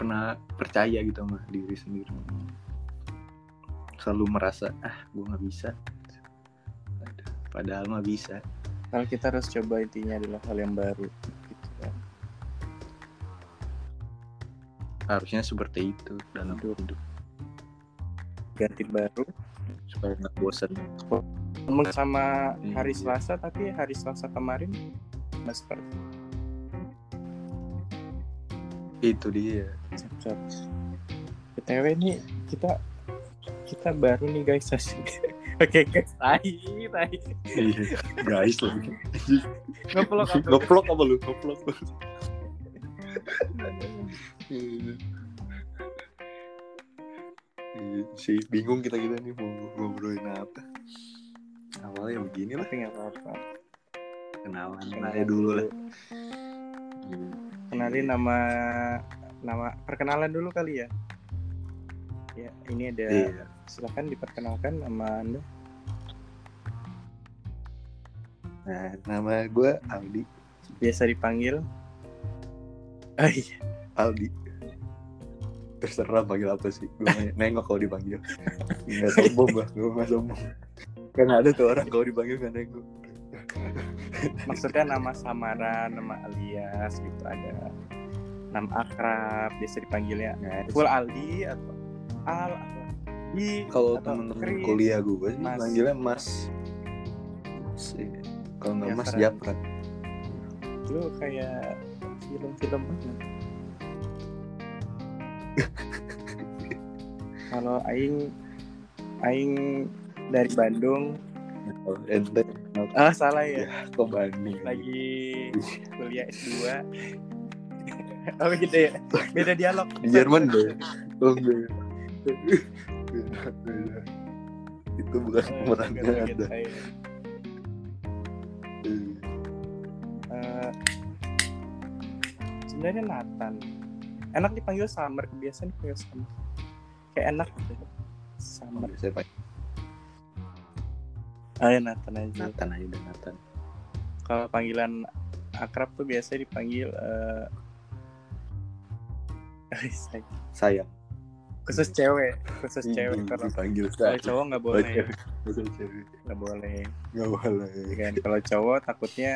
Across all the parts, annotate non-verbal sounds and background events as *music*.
pernah percaya gitu sama diri sendiri. Selalu merasa ah gue nggak bisa. Padahal mah bisa. Kalau kita harus coba intinya adalah hal yang baru gitu kan. Harusnya seperti itu dalam Hidup. hidup. Ganti baru. Supaya nggak bosan ngomong sama hari Iya. Selasa tapi hari Selasa kemarin nggak seperti itu dia cocok btw nih kita kita baru nih guys. *laughs* Oke guys. Tai tai. Iya guys lagi. Ngeplok apa ngeplok apa lu? Ngeplok. Iya, sih bingung kita kita nih mau ngobrolin apa. Awalnya begini lah. Nggak apa-apa. Kenalan aja dulu lah. kenalin nama nama perkenalan dulu kali ya. Ya ini ada iya. silakan diperkenalkan nama anda. Nah nama gue Aldi. Biasa dipanggil. Ah iya. Aldi. Terserah panggil apa sih gue *laughs* nengok kalau dipanggil. *laughs* Nggak sombong gue gue nggak sombong. Kan ada tuh orang kalau dipanggil nggak nengok. Maksudnya nama samaran nama alias gitu ada nama akrab biasa dipanggilnya nah, full Aldi atau Al atau Di kalau temen-temen Chris. kuliah gue sih Mas. manggilnya Mas Mas iya. kalau nggak Mas. Japran lu kayak film-film banget. *laughs* kalau aing aing dari Bandung Oh, ente ah salah ya ya kok Bandung lagi kuliah S2 *laughs* oh gitu ya. Beda dialog. Di Jerman deh. Oh enggak beda beda itu bukan Oh, pemerannya gitu, ada. Eh, sebenarnya Nathan enak dipanggil Summer kebiasaan dipanggil Summer. Kayak enak gitu. Summer. Saya pakai ayo Nathan aja. Nathan aja udah Nathan. Kalau panggilan akrab tuh biasanya dipanggil say- sayang. Khusus cewek khusus cewek kalau dipanggil kalau cowok nggak boleh. nggak boleh. Nggak boleh. Ya kan? Kalau cowok takutnya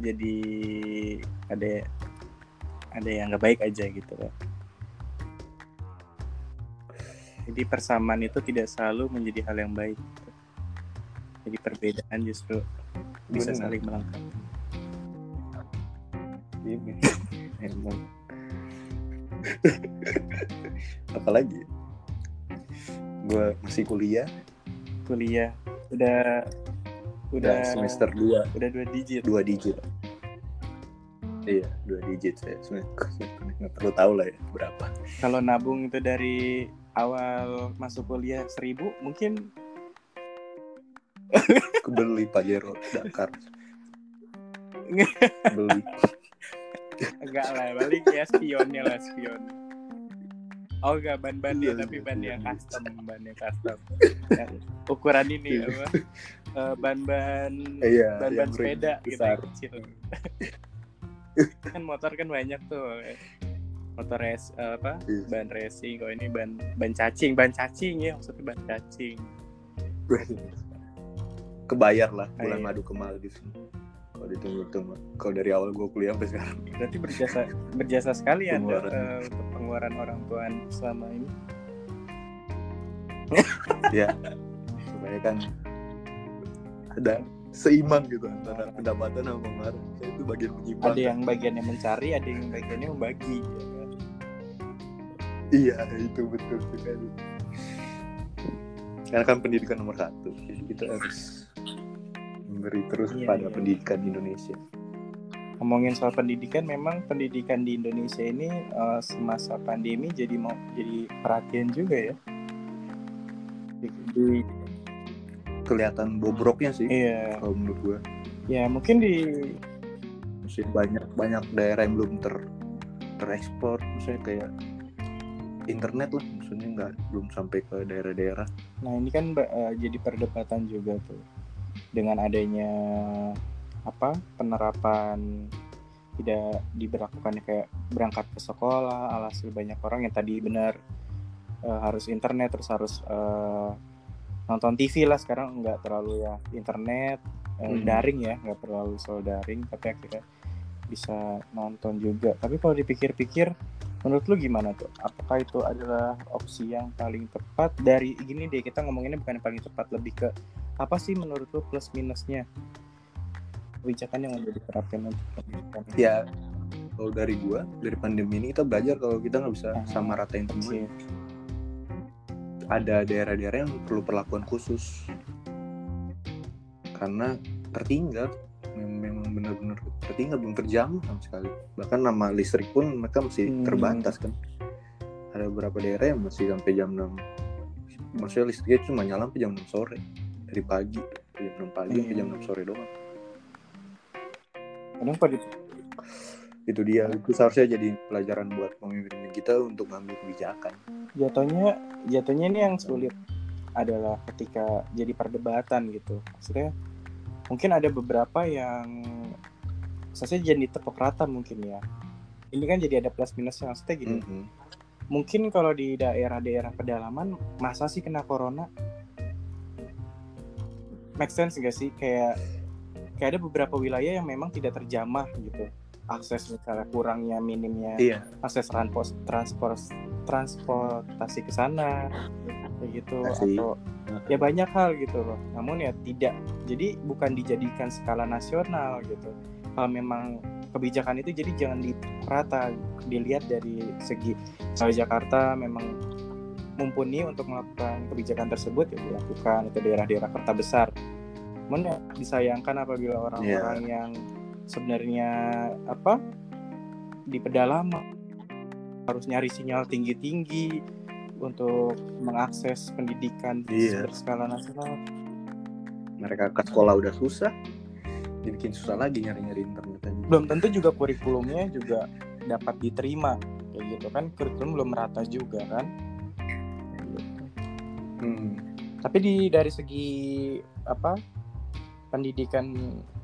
jadi ada ada yang nggak baik aja gitu loh jadi persamaan itu tidak selalu menjadi hal yang baik gitu. jadi perbedaan justru bisa saling melengkapi ini *laughs* emang *laughs* apalagi? Gue masih kuliah. Kuliah. Udah udah udah semester 2 udah dua digit. Dua digit. Iya dua digit saya. Nggak perlu tahu lah ya berapa. Kalau nabung itu dari awal masuk kuliah seribu mungkin kebeli Pajero Dakar. *laughs* Beli enggak lah balik ya spionnya lah spion. Oh enggak ban-ban dia Iya, tapi iya, ban iya. yang custom ban yang custom. Ya, ukuran ini Iya. apa? Eh, ban-ban iya ban-ban yang ring sepeda gitu kecil. Kan motor kan banyak tuh motor res eh, apa? Iya. ban racing kalau ini ban ban cacing ban cacing ya maksudnya ban cacing. Kebayar lah bulan Iya. madu ke Maldives kalau dihitung-hitung mah. kalau dari awal gue kuliah sampai sekarang berarti berjasa berjasa sekali anda Pengeluaran. eh, untuk pengeluaran orang tua selama ini *laughs* ya supaya kan ada seimbang gitu antara pendapatan sama pengeluaran saya itu bagian menyimpang ada yang bagiannya mencari ada yang bagiannya membagi ya kan? iya itu betul sekali karena kan pendidikan nomor satu jadi kita harus memberi terus Iya, pada iya. pendidikan di Indonesia. Ngomongin soal pendidikan memang pendidikan di Indonesia ini eh, semasa pandemi jadi mau jadi perhatian juga ya. Di, di- kelihatan bobroknya sih iya. kalau menurut gue ya mungkin di masih banyak banyak daerah yang belum ter terekspor misalnya kayak internet lah maksudnya nggak belum sampai ke daerah-daerah. Nah ini kan eh, jadi perdebatan juga tuh dengan adanya apa penerapan tidak diberlakukan kayak berangkat ke sekolah alhasil banyak orang yang tadi benar uh, harus internet terus harus uh, nonton TV lah sekarang nggak terlalu ya internet hmm. daring ya nggak terlalu selalu daring tapi akhirnya bisa nonton juga. Tapi kalau dipikir-pikir menurut lu gimana tuh? Apakah itu adalah opsi yang paling tepat? Dari gini deh kita ngomonginnya bukan yang paling tepat lebih ke apa sih menurut lu plus minusnya? Kebijakan yang udah diterapkan untuk pendidikan ya kalau dari gua dari pandemi ini kita belajar kalau kita nggak bisa sama ratain semua ada daerah-daerah yang perlu perlakuan khusus. Karena tertinggal memang benar-benar tertinggal belum terjamah sama sekali. Bahkan nama listrik pun mereka masih hmm. terbatas kan. Ada beberapa daerah yang masih sampai jam 6 maksudnya listriknya cuma nyala sampai jam 6 sore dari pagi jam 6 pagi sampai jam 6 sore doang. Kenapa itu? Dia itu seharusnya jadi pelajaran buat pemimpin kita untuk ngambil kebijakan. Jatuhnya jatuhnya ini yang sulit adalah ketika jadi perdebatan gitu. Maksudnya mungkin ada beberapa yang saya jadi tepuk rata mungkin ya. Ini kan jadi ada plus minusnya maksudnya gini. Mm -hmm. mungkin kalau di daerah-daerah pedalaman masa sih kena corona make sense gak sih? Kayak kayak ada beberapa wilayah yang memang tidak terjamah gitu. Akses misalnya kurangnya minimnya iya. akses transport transport transportasi ke sana kayak gitu Masih. atau ya banyak hal gitu loh. Namun ya tidak. Jadi bukan dijadikan skala nasional gitu. Kalau memang kebijakan itu jadi jangan dirata dilihat dari segi misalnya Jakarta memang mumpuni untuk melakukan kebijakan tersebut ya dilakukan atau daerah-daerah kota besar namun ya disayangkan apabila orang-orang yeah. yang sebenarnya apa di pedalaman harus nyari sinyal tinggi-tinggi untuk mengakses pendidikan yeah. berskala nasional. Mereka ke sekolah udah susah, dibikin susah lagi nyari-nyari internet aja. Belum tentu juga kurikulumnya juga dapat diterima kayak gitu kan kurikulum belum merata juga kan. Hmm. Tapi di dari segi apa pendidikan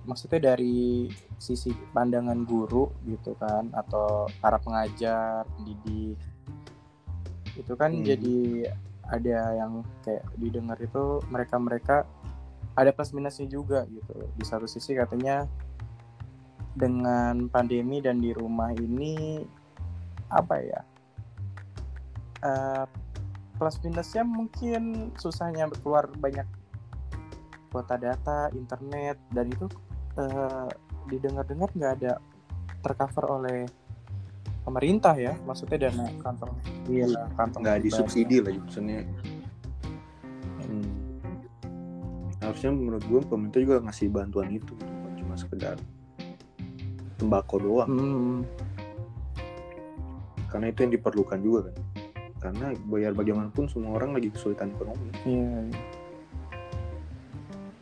maksudnya dari sisi pandangan guru gitu kan atau para pengajar pendidik itu kan hmm. jadi ada yang kayak didengar itu mereka-mereka ada plus minusnya juga gitu di satu sisi katanya dengan pandemi dan di rumah ini apa ya uh, plus minusnya mungkin susahnya keluar banyak kuota data internet dan itu uh, didengar-dengar nggak ada tercover oleh pemerintah ya maksudnya dana kantong. Iya kantong nggak disubsidi lagi maksudnya. Hmm. harusnya menurut gue pemerintah juga ngasih bantuan itu bukan cuma sekedar tembakau doang. Hmm. karena itu yang diperlukan juga kan karena bayar bagaimanapun semua orang lagi kesulitan ekonomi. Iya, iya.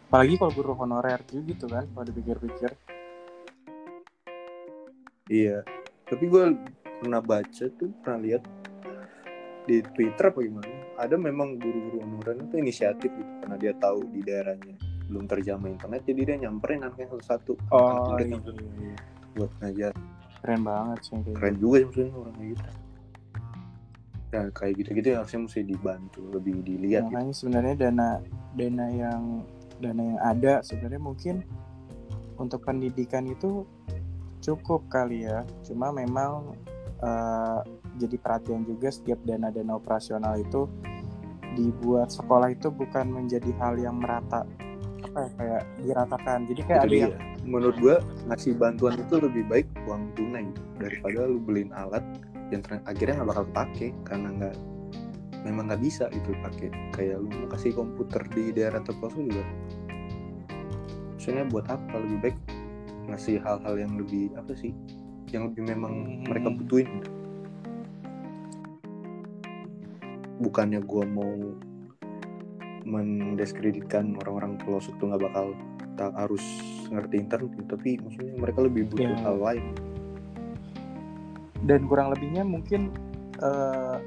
Apalagi kalau guru honorer juga gitu kan kalau dipikir-pikir. Iya. Tapi gue pernah baca tuh pernah lihat di Twitter apa gimana ada memang guru-guru honorer itu inisiatif gitu. Karena dia tahu di daerahnya belum terjamah internet jadi dia nyamperin anaknya satu-satu oh iya, iya, iya. buat ngajar. Keren banget sih keren juga sih maksudnya orang gitu ya kayak gitu-gitu ya harusnya mesti dibantu lebih dilihat makanya gitu. sebenarnya dana dana yang dana yang ada sebenarnya mungkin untuk pendidikan itu cukup kali ya cuma memang uh, jadi perhatian juga setiap dana-dana operasional itu dibuat sekolah itu bukan menjadi hal yang merata apa ya, kayak diratakan jadi kayak itu ada dia. yang menurut gua ngasih bantuan itu lebih baik uang tunai daripada lu beliin alat yang akhirnya nggak bakal pakai karena nggak memang nggak bisa itu pakai kayak lu mau kasih komputer di daerah terpelosok juga. Maksudnya buat apa? Lebih baik ngasih hal-hal yang lebih apa sih? Yang lebih memang hmm. mereka butuhin. Bukannya gue mau mendiskreditkan orang-orang pelosok tuh nggak bakal tak harus ngerti internet tapi maksudnya mereka lebih butuh yeah. hal lain dan kurang lebihnya mungkin uh,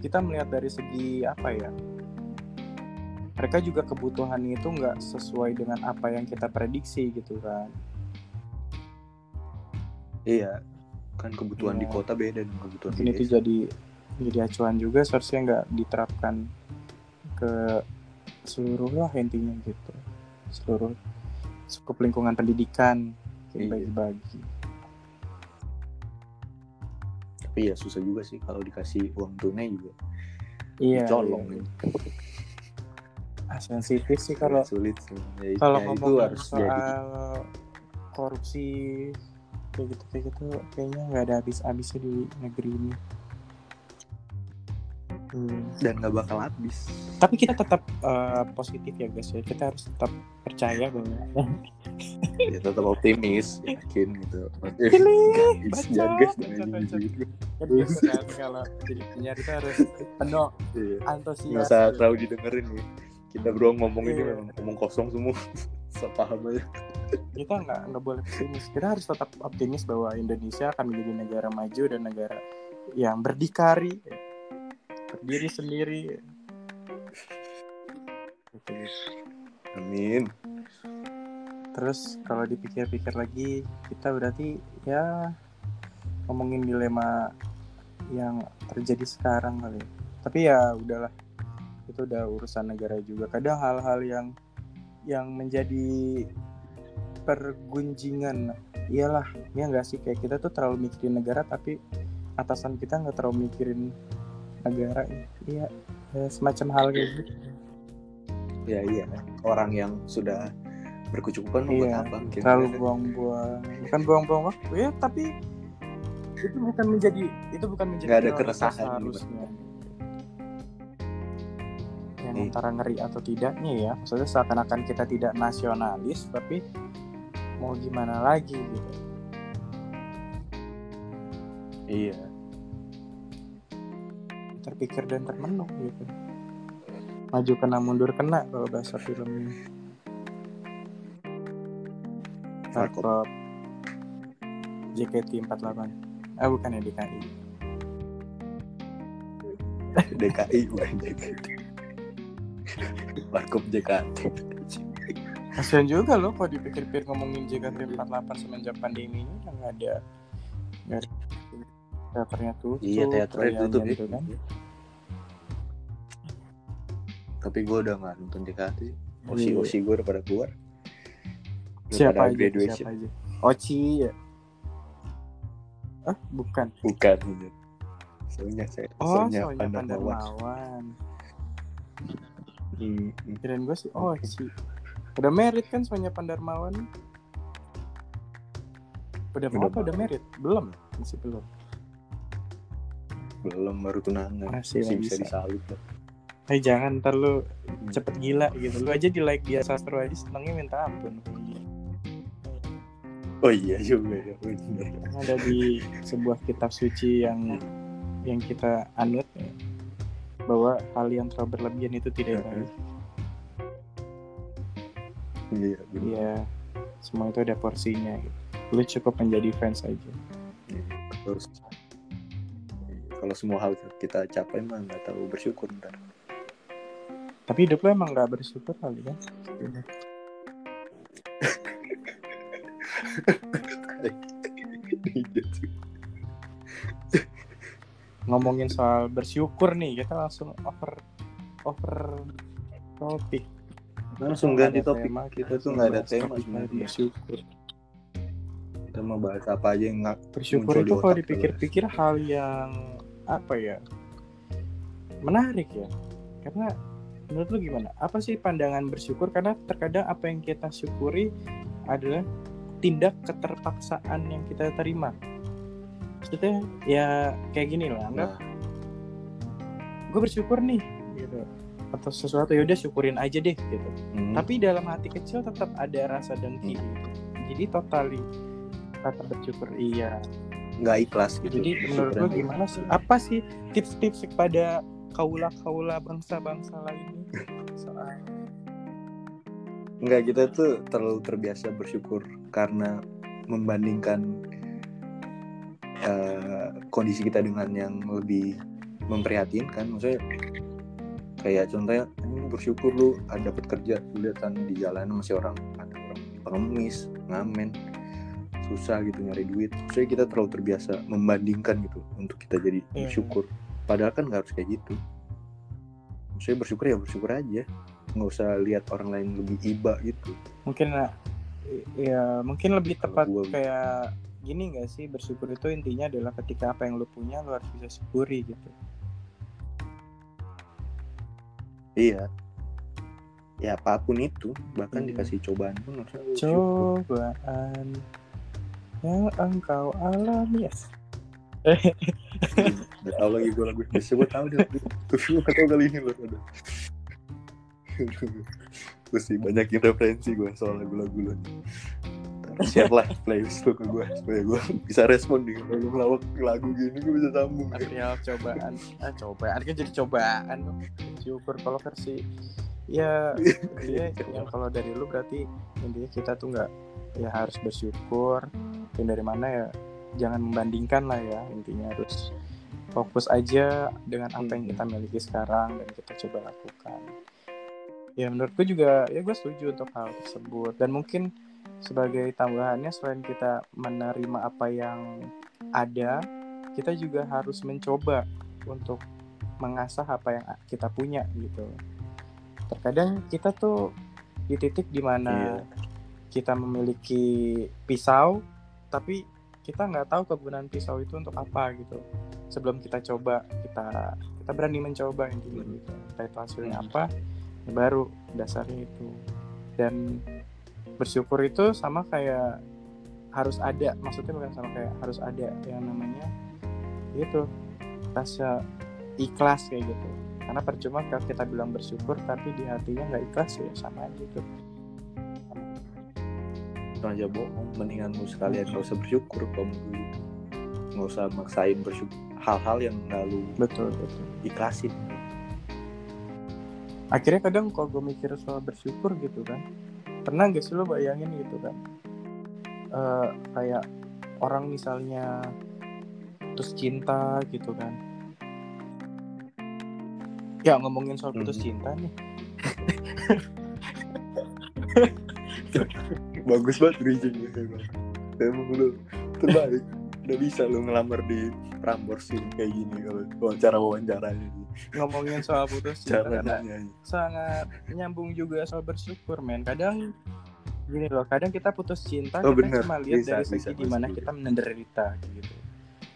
kita melihat dari segi apa ya mereka juga kebutuhan itu nggak sesuai dengan apa yang kita prediksi gitu kan iya kan kebutuhan di Iya. kota beda dengan kebutuhan mungkin di itu jadi jadi acuan juga seharusnya nggak diterapkan ke seluruh lah intinya gitu seluruh skup lingkungan pendidikan Iya. bagi-bagi tapi ya susah juga sih kalau dikasih uang tunai juga iya colong iya. ya. Ah, sensitif sih kalau sulit sih ya, kalau ya, itu harus soal jadi korupsi kayak gitu kayak gitu kayaknya nggak ada habis-habisnya di negeri ini Hmm. dan nggak bakal habis. Tapi kita tetap eh, positif ya guys ya. Kita harus tetap percaya bahwa *laughs* ya tetap optimis yakin gitu. Pilih, guys baca, jangan guys gitu. biasa kan kalau jadi penyiar kita harus penuh Iya. antusias. Nggak usah terlalu didengerin nih kita berdua ngomong ini Iya. memang ngomong kosong semua. *laughs* Sepaham aja. Kita nggak nggak boleh pesimis. Kita harus tetap optimis bahwa Indonesia akan menjadi negara maju dan negara yang berdikari berdiri sendiri. Amin. Terus kalau dipikir-pikir lagi kita berarti ya ngomongin dilema yang terjadi sekarang kali ya. tapi ya udahlah itu udah urusan negara juga. Kadang hal-hal yang yang menjadi pergunjingan iyalah ya enggak sih? Kayak kita tuh terlalu mikirin negara tapi atasan kita nggak terlalu mikirin negara iya ya, semacam hal kayak gitu. Ya iya. Orang yang sudah berkecukupan Iya, apa Kira-kira terlalu buang-buang. Bukan buang-buang waktu ya tapi itu bukan menjadi itu bukan menjadi Nggak ada keresahan seharusnya yang Iya. antara ngeri atau tidaknya ya maksudnya seakan-akan kita tidak nasionalis tapi mau gimana lagi gitu. Iya terpikir dan termenung gitu. Maju kena mundur kena kalau bahasa filmnya Warkop. Warkop JKT 48 ah bukan ya DKI *laughs* DKI bukan JKT Warkop JKT kasian juga loh kalau dipikir-pikir ngomongin JKT 48 semenjak pandemi ini nggak ada teaternya tutup iya teaternya tutup ya gitu kan. Tapi gue udah nggak nonton JKT osi Iya. osi gue udah pada keluar. Udah siapa pada aja graduation. siapa aja? Oci ya ah bukan? Bukan gitu. soalnya saya oh soalnya soalnya Pandarmawan Hmm, hmm. kirain gue sih oh Oci udah merit kan soalnya Pandarmawan? Udah Udah apa udah merit? Belum masih belum belum baru tunangan Masih masih, bisa bisa. disalut lah. Eh jangan ntar lu cepet gila gitu Lu aja di like dia sastro aja senengnya minta ampun oh iya juga ya bener. Ada di sebuah kitab suci yang yang kita anut ya, bahwa hal yang terlalu berlebihan itu tidak baik. iya. Iya, semua itu ada porsinya. Gitu. Lu cukup menjadi fans aja. terus kalau semua hal kita capai mah nggak tahu bersyukur ntar Tapi hidup lu emang gak bersyukur kali kan? Ngomongin soal bersyukur nih, kita langsung over over topik. langsung Nggak ganti topik tema, kita tuh nggak ada tema sebenarnya Bersyukur. kita mau bahas apa aja yang nggak Bersyukur itu kalau dipikir-pikir hal yang apa ya? Menarik ya. Karena menurut lu gimana? Apa sih pandangan bersyukur? Karena terkadang apa yang kita syukuri adalah tindak keterpaksaan yang kita terima. Maksudnya ya kayak gini lah, anggap nah, gue bersyukur nih gitu. Atau sesuatu ya udah syukurin aja deh gitu. hmm, Tapi dalam hati kecil tetap ada rasa dengki. gitu. Jadi totali kata bersyukur iya nggak ikhlas gitu Jadi menurut yang gimana sih? Apa sih tips-tips kepada kaula-kaula bangsa-bangsa lainnya soal Enggak, kita tuh terlalu terbiasa bersyukur karena membandingkan eh, kondisi kita dengan yang lebih memprihatinkan. Maksudnya kayak contohnya "Lu bersyukur lu ada dapat kerja, lu lihat kan di jalanan masih orang ada orang pengemis, ngamen. Susah gitu nyari duit. Maksudnya kita terlalu terbiasa membandingkan gitu untuk kita jadi Iya. bersyukur. Padahal kan nggak harus kayak gitu. Maksudnya bersyukur ya bersyukur aja. Nggak usah lihat orang lain lebih iba gitu. Mungkin ya mungkin lebih tepat gua- kayak gini gak sih bersyukur itu intinya adalah ketika apa yang lu punya lu harus bisa syukuri gitu. Iya. Ya apa pun itu bahkan Iya. dikasih cobaan pun syukur. cobaan *laughs* yang engkau alami yes. Gak tau lagi gue lagu Bisa gue tau deh Tapi gue gak tau kali ini loh ada Gue sih banyakin referensi gue soal lagu-lagu lo Share lah playlist lo ke gue Supaya gue bisa respon nih Kalau lu ngelawak lagu gini gue bisa sambung. Ya. Material cobaan. Ah cobaan. Kan jadi cobaan. Syukur kalau versi ya intinya *laughs* yang kalau dari lu berarti intinya kita tuh nggak ya harus bersyukur. Dan dari mana ya jangan membandingkan lah ya intinya harus fokus aja dengan apa yang kita miliki sekarang dan kita coba lakukan. Ya menurutku juga ya gue setuju untuk hal tersebut. Dan mungkin sebagai tambahannya selain kita menerima apa yang ada kita juga harus mencoba untuk mengasah apa yang kita punya gitu. Terkadang kita tuh di titik di mana Iya. Kita memiliki pisau tapi kita nggak tahu kegunaan pisau itu untuk apa gitu. Sebelum kita coba kita kita berani mencoba intinya gitu. Entah itu hasilnya Hmm. apa ya baru dasarnya itu. Dan bersyukur itu sama kayak harus ada maksudnya bukan sama kayak harus ada yang namanya itu rasa ikhlas kayak gitu. Karena percuma kalau kita bilang bersyukur tapi di hatinya nggak ikhlas ya sama aja gitu Itu aja bohong Mendingan lu sekalian gak usah bersyukur Kalau menurut gue gitu Gak usah maksain bersyukur. Hal-hal yang gak lu betul betul. ikhlasin. Akhirnya kadang kalau gue mikir soal bersyukur gitu kan pernah gak sih lo bayangin gitu kan? Eh, kayak orang misalnya putus cinta gitu kan. Ya ngomongin soal putus Mhm. cinta nih *laughs* Bagus banget bridgingnya emang Emang lu terbaik. Udah bisa lu ngelamar di Prambors ini kayak gini kalau wawancara-wawancaranya ngomongin soal putus cinta sangat nyambung juga soal bersyukur men. Kadang gini loh kadang kita putus cinta Oh, kita bener. cuma lihat Bisa, dari bisa, segi bisa, di mana setuju. kita menderita gitu.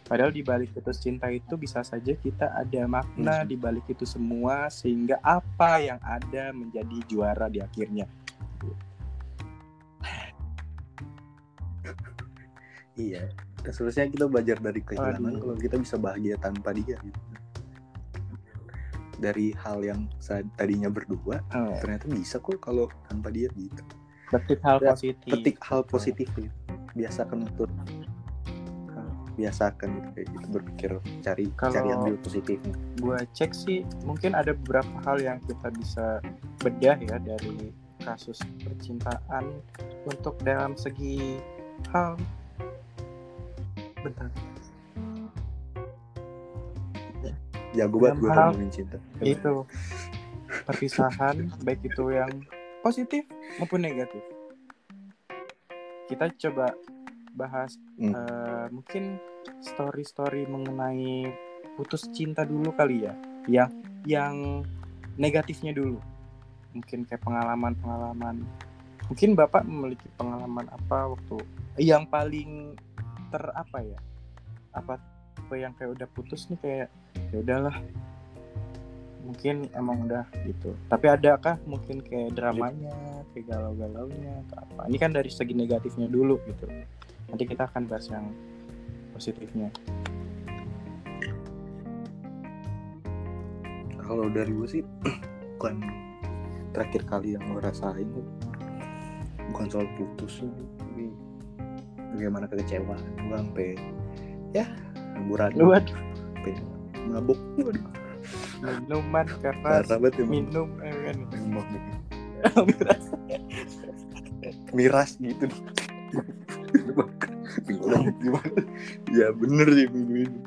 Padahal di balik putus cinta itu bisa saja kita ada makna Hmm. di balik itu semua sehingga apa yang ada menjadi juara di akhirnya Iya. Dan seterusnya kita belajar dari kehilangan Aduh. Kalau kita bisa bahagia tanpa dia gitu. Dari hal yang tadinya berdua Oh, Ternyata bisa kok kalau tanpa dia gitu. Petik hal Ya, positif. Ketik hal positif gitu. Biasakan untuk biasakan gitu kayak gitu berpikir cari Kalau- cari ambil positif. gue cek sih mungkin ada beberapa hal yang kita bisa bedah ya dari kasus percintaan untuk dalam segi hal bentar. Jago banget gue Dalam hal- ngomongin cinta. itu perpisahan baik itu yang positif maupun negatif. Kita coba bahas Hmm. eh, mungkin story-story mengenai putus cinta dulu kali ya. Yang yang negatifnya dulu. Mungkin kayak pengalaman-pengalaman. Mungkin bapak memiliki pengalaman apa waktu yang paling ter apa ya apa apa yang kayak udah putus nih kayak ya udahlah mungkin emang udah gitu. Tapi adakah mungkin kayak dramanya kayak galau-galaunya atau apa? Ini kan dari segi negatifnya dulu gitu. Nanti kita akan bahas yang positifnya. Kalau dari gue sih *clears throat* bukan terakhir kali yang gue rasain bukan soal putus bagaimana kekecewaan gue sampai ya waduh. Sampai mabuk. Waduh. Minuman emang. minum kan emang *laughs* miras. Gitu. Gimana? gimana? Ya bener sih minum ini.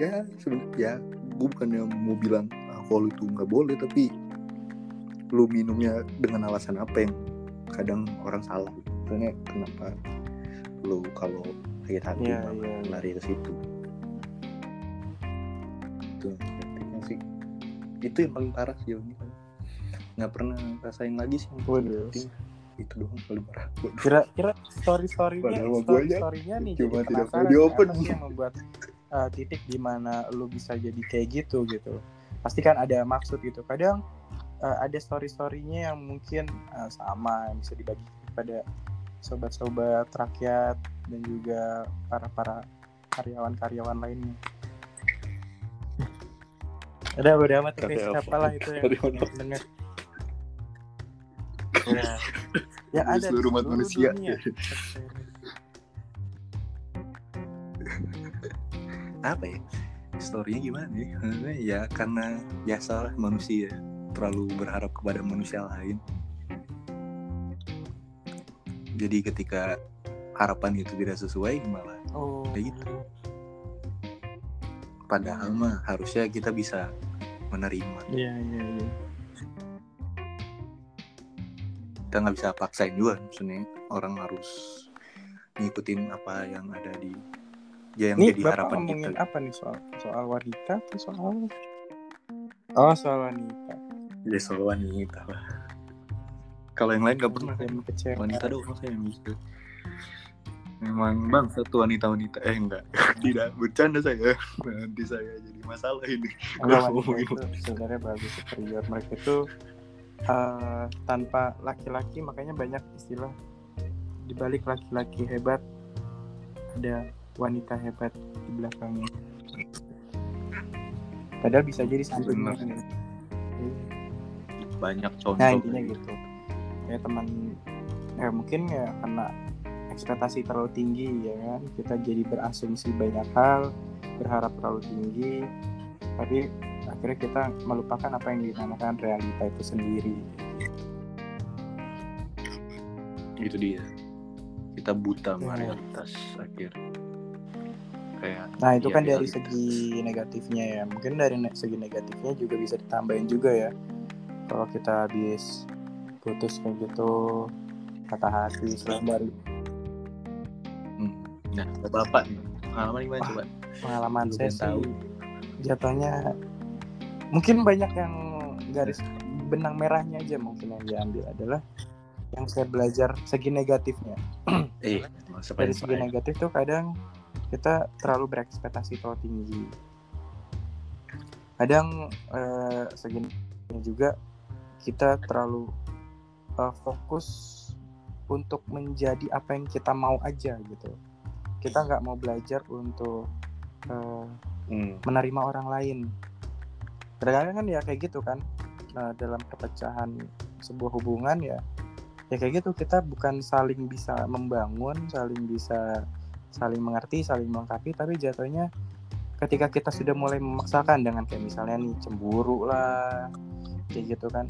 Ya sebenarnya ya gue bukan yang mau bilang alkohol itu nggak boleh tapi lu minumnya dengan alasan apa yang kadang orang salah maksudnya kenapa lu kalau sakit hati iya, iya. lari ke situ itu efeknya sih itu yang paling parah sih ini nggak pernah rasain lagi sih yang Waduh. itu doang paling parah Waduh. kira-kira story storynya story storynya nih Cuma jadi tidak perlu di-open. apa sih yang membuat uh, titik di mana lu bisa jadi kayak gitu gitu pasti kan ada maksud gitu kadang uh, ada story storynya yang mungkin uh, sama yang bisa dibagi kepada sobat-sobat rakyat dan juga para para karyawan-karyawan lainnya. Ada bodo amat? Siapa lah itu yang dengar *laughs* ya ada seluruh umat manusia. dunia. *laughs* apa ya? Storynya gimana ya? Ya karena biasalah manusia. Terlalu berharap kepada manusia lain jadi ketika harapan itu tidak sesuai malah Oh, Kayak gitu. padahal mah harusnya kita bisa menerima Iya iya iya. kita nggak bisa paksain juga maksudnya orang harus ngikutin apa yang ada di ya yang Ini jadi bapak harapan kita apa nih soal soal wanita atau soal Oh soal wanita. ya soal wanita lah kalau yang lain nggak pernah Dan kecewa. wanita doang saya yang bisa memang bang satu wanita wanita eh enggak *laughs* tidak bercanda saya nanti saya jadi masalah ini Enggak, itu sebenarnya bagus superior mereka itu eh, tanpa laki-laki makanya banyak istilah di balik laki-laki hebat ada wanita hebat di belakangnya. Padahal bisa jadi. Bener. banyak contoh Nah intinya gitu. Ya teman ya mungkin ya karena ekspektasi terlalu tinggi ya kan kita jadi berasumsi banyak hal berharap terlalu tinggi tapi akhirnya kita melupakan apa yang dinamakan realita itu sendiri. itu dia kita buta sama Ya. realitas akhir kayak Nah itu ya, kan dari segi negatifnya ya. Mungkin dari segi negatifnya juga bisa ditambahin juga ya. Kalau kita habis putus kayak gitu. Patah hati selain dari Hmm. nah bapak pengalaman gimana coba? Pengalaman Lu saya tahu. sih jatuhnya mungkin banyak yang garis benang merahnya aja mungkin yang diambil adalah yang saya belajar segi negatifnya. *clears throat* Eh dari segi negatif tuh kadang kita terlalu berekspektasi terlalu tinggi. Kadang eh, segi negatifnya juga kita terlalu eh, fokus untuk menjadi apa yang kita mau aja gitu kita nggak mau belajar untuk eh, Hmm. menerima orang lain. Kadang-kadang kan ya kayak gitu kan Nah, dalam perpecahan sebuah hubungan ya ya kayak gitu kita bukan saling bisa membangun, saling bisa saling mengerti, saling melengkapi, tapi jatuhnya ketika kita sudah mulai memaksakan dengan kayak misalnya nih cemburu lah kayak gitu kan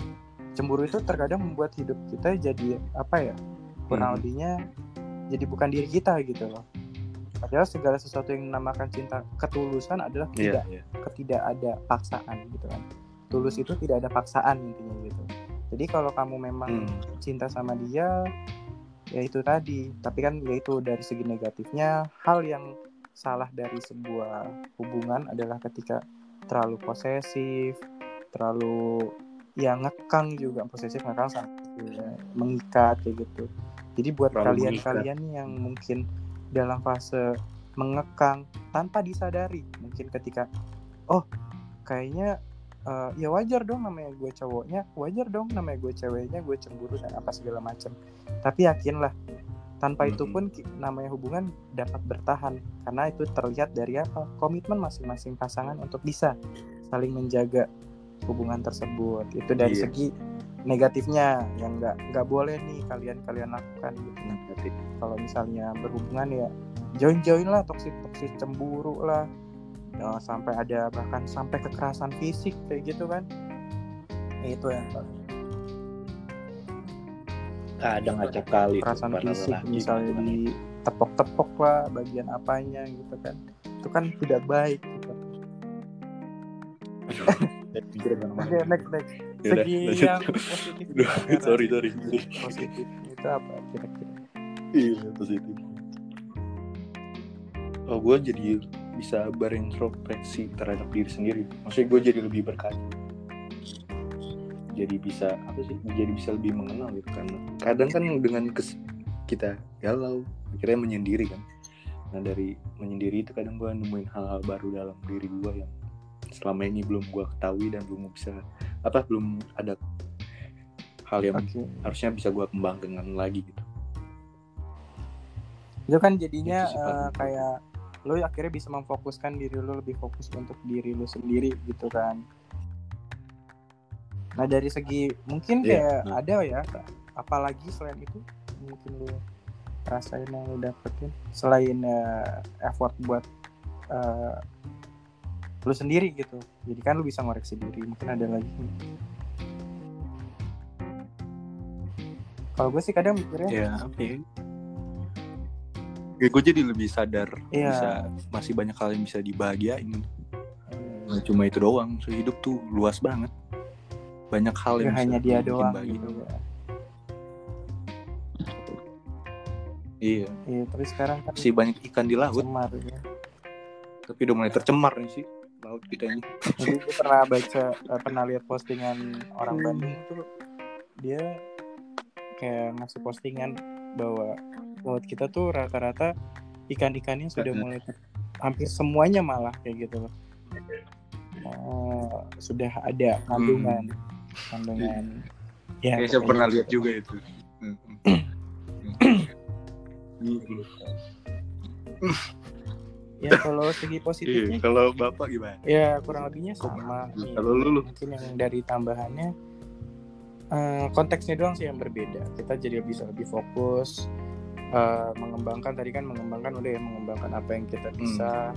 cemburu itu terkadang membuat hidup kita jadi apa ya kurang Hmm. lebihnya jadi bukan diri kita gitu loh padahal segala sesuatu yang dinamakan cinta ketulusan adalah Iya, tidak iya. tidak ada paksaan gitu kan tulus itu tidak ada paksaan intinya gitu jadi kalau kamu memang Hmm. cinta sama dia ya itu tadi tapi kan ya itu dari segi negatifnya hal yang salah dari sebuah hubungan adalah ketika terlalu posesif terlalu ya ngekang juga posesif ngekang sama ya, mengikat kayak gitu. Jadi buat kalian-kalian yang mungkin dalam fase mengekang tanpa disadari mungkin ketika oh kayaknya eh, ya wajar dong namanya gue cowoknya wajar dong namanya gue ceweknya gue cemburu dan apa segala macam tapi yakinlah tanpa itu pun namanya hubungan dapat bertahan karena itu terlihat dari apa? Komitmen masing-masing pasangan untuk bisa saling menjaga hubungan tersebut. Itu dari Iya. segi negatifnya yang nggak nggak boleh nih kalian kalian lakukan gitu. Negatif. kalau misalnya berhubungan ya join join lah toksik toksik cemburu lah. Ya, sampai ada bahkan sampai kekerasan fisik kayak gitu kan. Ya, itu yang kadang acap kali kekerasan fisik misalnya di tepok-tepok lah bagian apanya gitu kan. Itu kan tidak baik Oke next next. Yaudah, segi lanjut. yang positif. Aduh, *laughs* sorry sorry. Positif itu apa? Kira-kira iya positif. Oh gue jadi bisa berintrospeksi terhadap diri sendiri. Maksudnya gue jadi lebih berkaca jadi bisa apa sih? Jadi bisa lebih mengenal gitu kan. Kadang kan dengan kes, kita galau akhirnya menyendiri kan. Nah dari menyendiri itu kadang gue nemuin hal-hal baru dalam diri gue yang selama ini belum gue ketahui dan belum bisa apa belum ada hal yang Oke. harusnya bisa gue kembangkan lagi gitu. Itu kan jadinya Itu eh, kayak lo akhirnya bisa memfokuskan diri lo lebih fokus untuk diri lo sendiri gitu kan. Nah dari segi mungkin Iya, kayak nah. ada ya apalagi selain itu mungkin lo rasain yang lo dapetin. Selain eh, effort buat eh, lo sendiri gitu. Jadi kan lo bisa ngoreksi diri mungkin ada lagi. Kalau gue sih kadang mikirnya ya apa ya ya gue jadi lebih sadar. Iya. bisa masih banyak hal yang bisa dibahagiain. Eh, Nggak cuma itu doang so, hidup tuh luas banget. Banyak hal yang hanya dia doang bahagia. gitu ya. iya. Iya, tapi sekarang kan masih banyak ikan di laut. cemar ya. tapi udah mulai tercemar nih sih laut kita ini Jadi gue pernah baca, eh, pernah lihat postingan orang Hmm. Bandung tuh dia kayak ngasih postingan bahwa laut kita tuh rata-rata ikan-ikannya sudah Hmm. mulai hampir semuanya malah kayak gitu loh. Eh, sudah ada kandungan, kandungan. Ya, Kayak saya pernah gitu. lihat juga itu Hmm, hmm. *clears throat* Ya kalau segi *laughs* Iya, positifnya, kalau bapak gimana? ya kurang lebihnya sama. Kalau lu, lu mungkin yang dari tambahannya eh, konteksnya doang sih yang berbeda. Kita jadi bisa lebih fokus eh, mengembangkan tadi kan mengembangkan udah ya mengembangkan apa yang kita bisa.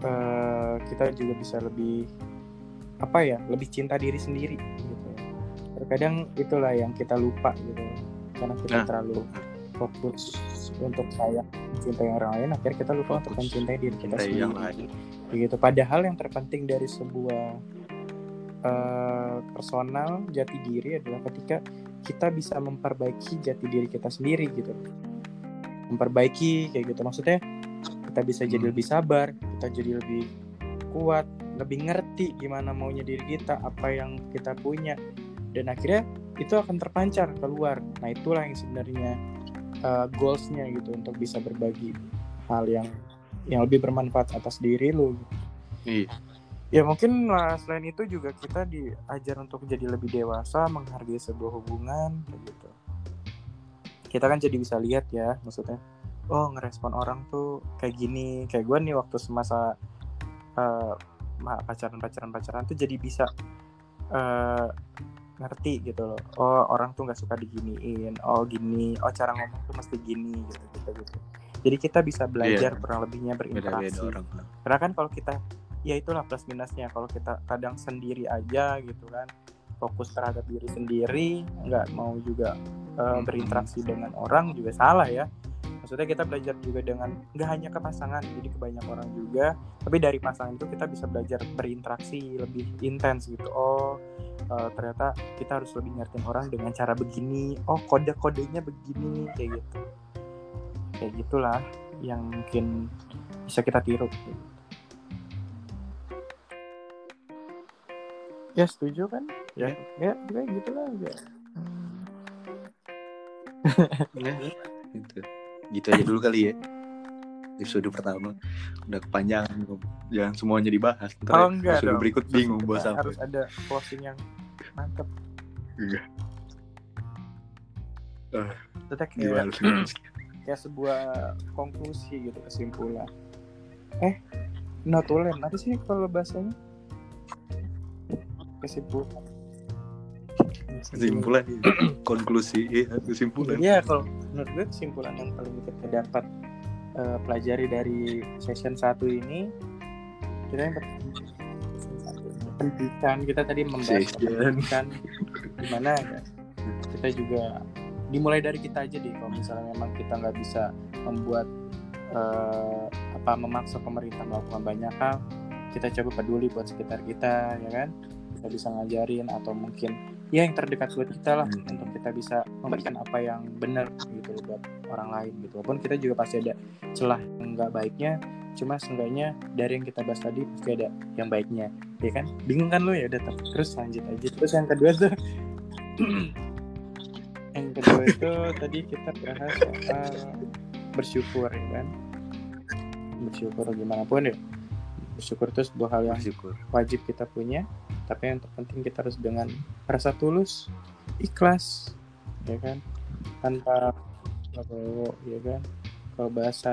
Eh, kita juga bisa lebih apa ya lebih cinta diri sendiri gitu terkadang itulah yang kita lupa gitu karena kita Nah. terlalu fokus untuk sayang mencintai orang lain akhirnya kita lupa untuk mencintai diri kita cintai sendiri. yang lain. begitu. Padahal yang terpenting dari sebuah eh, personal jati diri adalah ketika kita bisa memperbaiki jati diri kita sendiri gitu. Memperbaiki kayak gitu. Maksudnya kita bisa jadi Hmm. lebih sabar kita jadi lebih kuat lebih ngerti gimana maunya diri kita apa yang kita punya. Dan akhirnya itu akan terpancar keluar. Nah itulah yang sebenarnya eh, goalsnya gitu untuk bisa berbagi hal yang yang lebih bermanfaat atas diri lu Iya. Ya mungkin lah, selain itu juga kita diajar untuk jadi lebih dewasa, menghargai sebuah hubungan, kayak gitu. Kita kan jadi bisa lihat ya, maksudnya, oh ngerespon orang tuh kayak gini, kayak gue nih waktu semasa eh, ma- pacaran-pacaran-pacaran tuh jadi bisa eh, ngerti gitu loh. Oh orang tuh nggak suka diginiin, oh gini, oh cara ngomong tuh mesti gini gitu gitu gitu. Jadi kita bisa belajar kurang lebihnya berinteraksi orang. karena kan kalau kita ya itulah plus minusnya kalau kita kadang sendiri aja gitu kan fokus terhadap diri sendiri nggak mau juga uh, Hmm. berinteraksi dengan orang juga salah ya maksudnya kita belajar juga dengan nggak hanya ke pasangan jadi ke banyak orang juga. Tapi dari pasangan itu kita bisa belajar berinteraksi lebih intens gitu. Oh uh, ternyata kita harus lebih ngertiin orang dengan cara begini. Oh kode kodenya begini kayak gitu. Kayak gitulah yang mungkin bisa kita tiru. Gitu. ya setuju kan? Ya. Ya kayak gitulah ya *laughs* Ya, gitu. Gitu aja dulu kali ya. Episode pertama udah kepanjangan jangan semuanya dibahas. Ntar Oh, ya, enggak episode dong. berikut bingung bahas apa. harus ada closing yang mantep Kita Gimana? kayak *clears throat* kayak sebuah konklusi gitu kesimpulan eh notulen apa sih kalau bahasanya kesimpulan Kesimpulan ya. *clears throat* konklusi iya, kesimpulan. Iya kalau menurut gue kesimpulan yang paling kita dapat eh, pelajari dari session satu ini kita yang pendidikan kita tadi membahas pendidikan gimana ya kita juga dimulai dari kita aja deh kalau misalnya memang kita nggak bisa membuat eh, apa memaksa pemerintah melakukan banyak hal kita coba peduli buat sekitar kita ya kan kita bisa ngajarin atau mungkin ya yang terdekat buat kita lah Hmm. untuk kita bisa memberikan apa yang benar gitu buat orang lain gitu. Walaupun kita juga pasti ada celah yang nggak baiknya cuma seenggaknya dari yang kita bahas tadi pasti ada yang baiknya ya kan? Bingung kan lo ya udah ter- terus lanjut aja. Terus yang kedua tuh *clears throat* yang kedua itu tadi kita bahas soal bersyukur ya kan? Bersyukur gimana pun ya. Bersyukur itu sebuah hal yang bersyukur. wajib kita punya tapi yang terpenting kita harus dengan rasa tulus ikhlas ya kan? Tanpa legowo ya kan? Kalau bahasa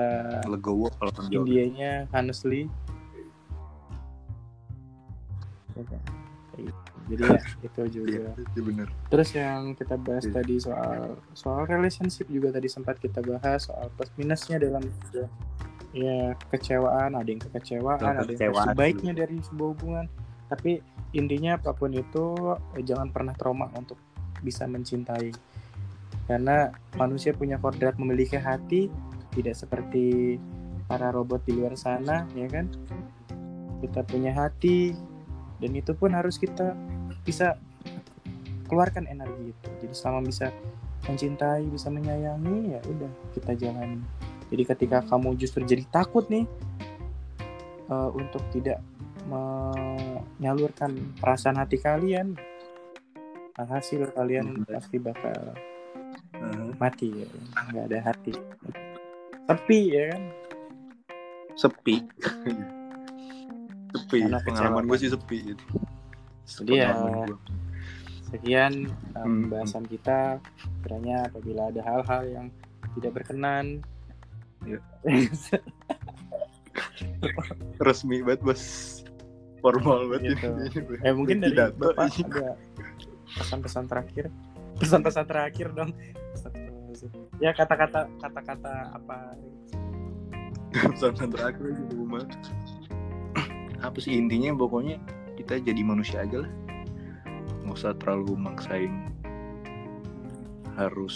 legowo kalau Indianya honestly. Ya kan? Jadi ya *laughs* itu juga itu bener. Terus yang kita bahas Iya. tadi soal soal relationship juga tadi sempat kita bahas soal plus minusnya dalam ya kecewaan. Ada yang kekecewaan ada yang kekecewaan. versi baiknya dari sebuah hubungan. Tapi intinya apa pun itu eh, jangan pernah trauma untuk bisa mencintai. Karena manusia punya kodrat memiliki hati tidak seperti para robot di luar sana ya kan? Kita punya hati dan itu pun harus kita bisa keluarkan energi itu. Jadi selama bisa mencintai bisa menyayangi ya udah kita jalani. Jadi ketika kamu justru jadi takut nih eh, untuk tidak menyalurkan perasaan hati kalian hasil kalian Hmm. pasti bakal Heeh. mati ya. Nggak ada hati. Sepi ya kan? Sepi. *laughs* Sepi. Karena pengalaman gue sih sepi. Gitu Jadi ya, sekian um, Hmm. pembahasan kita. Kiranya apabila ada hal-hal yang tidak berkenan Iya. *laughs* resmi banget bos formal banget Gitu. ini. Eh mungkin dari Pidato. bapak ada pesan-pesan terakhir? Pesan-pesan terakhir dong. Ya kata-kata kata-kata apa? *laughs* Pesan terakhir di rumah apa sih intinya? Pokoknya kita jadi manusia aja lah. Nggak usah terlalu maksain harus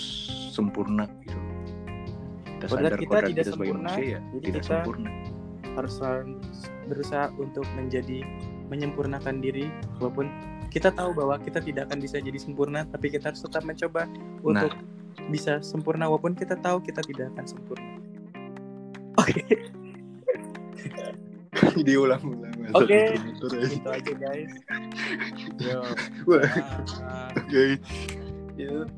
sempurna gitu. Kita Kodrat sadar kita kodrat tidak kita sebagai sempurna, manusia ya jadi tidak kita- sempurna harus selalu berusaha untuk menjadi menyempurnakan diri walaupun kita tahu bahwa kita tidak akan bisa jadi sempurna tapi kita harus tetap mencoba untuk bisa sempurna walaupun kita tahu kita tidak akan sempurna oke *laughs* diulang-ulang Oke. Muter-muter aja. itu aja guys *laughs* yo Wah, Ah. oke. Yuk.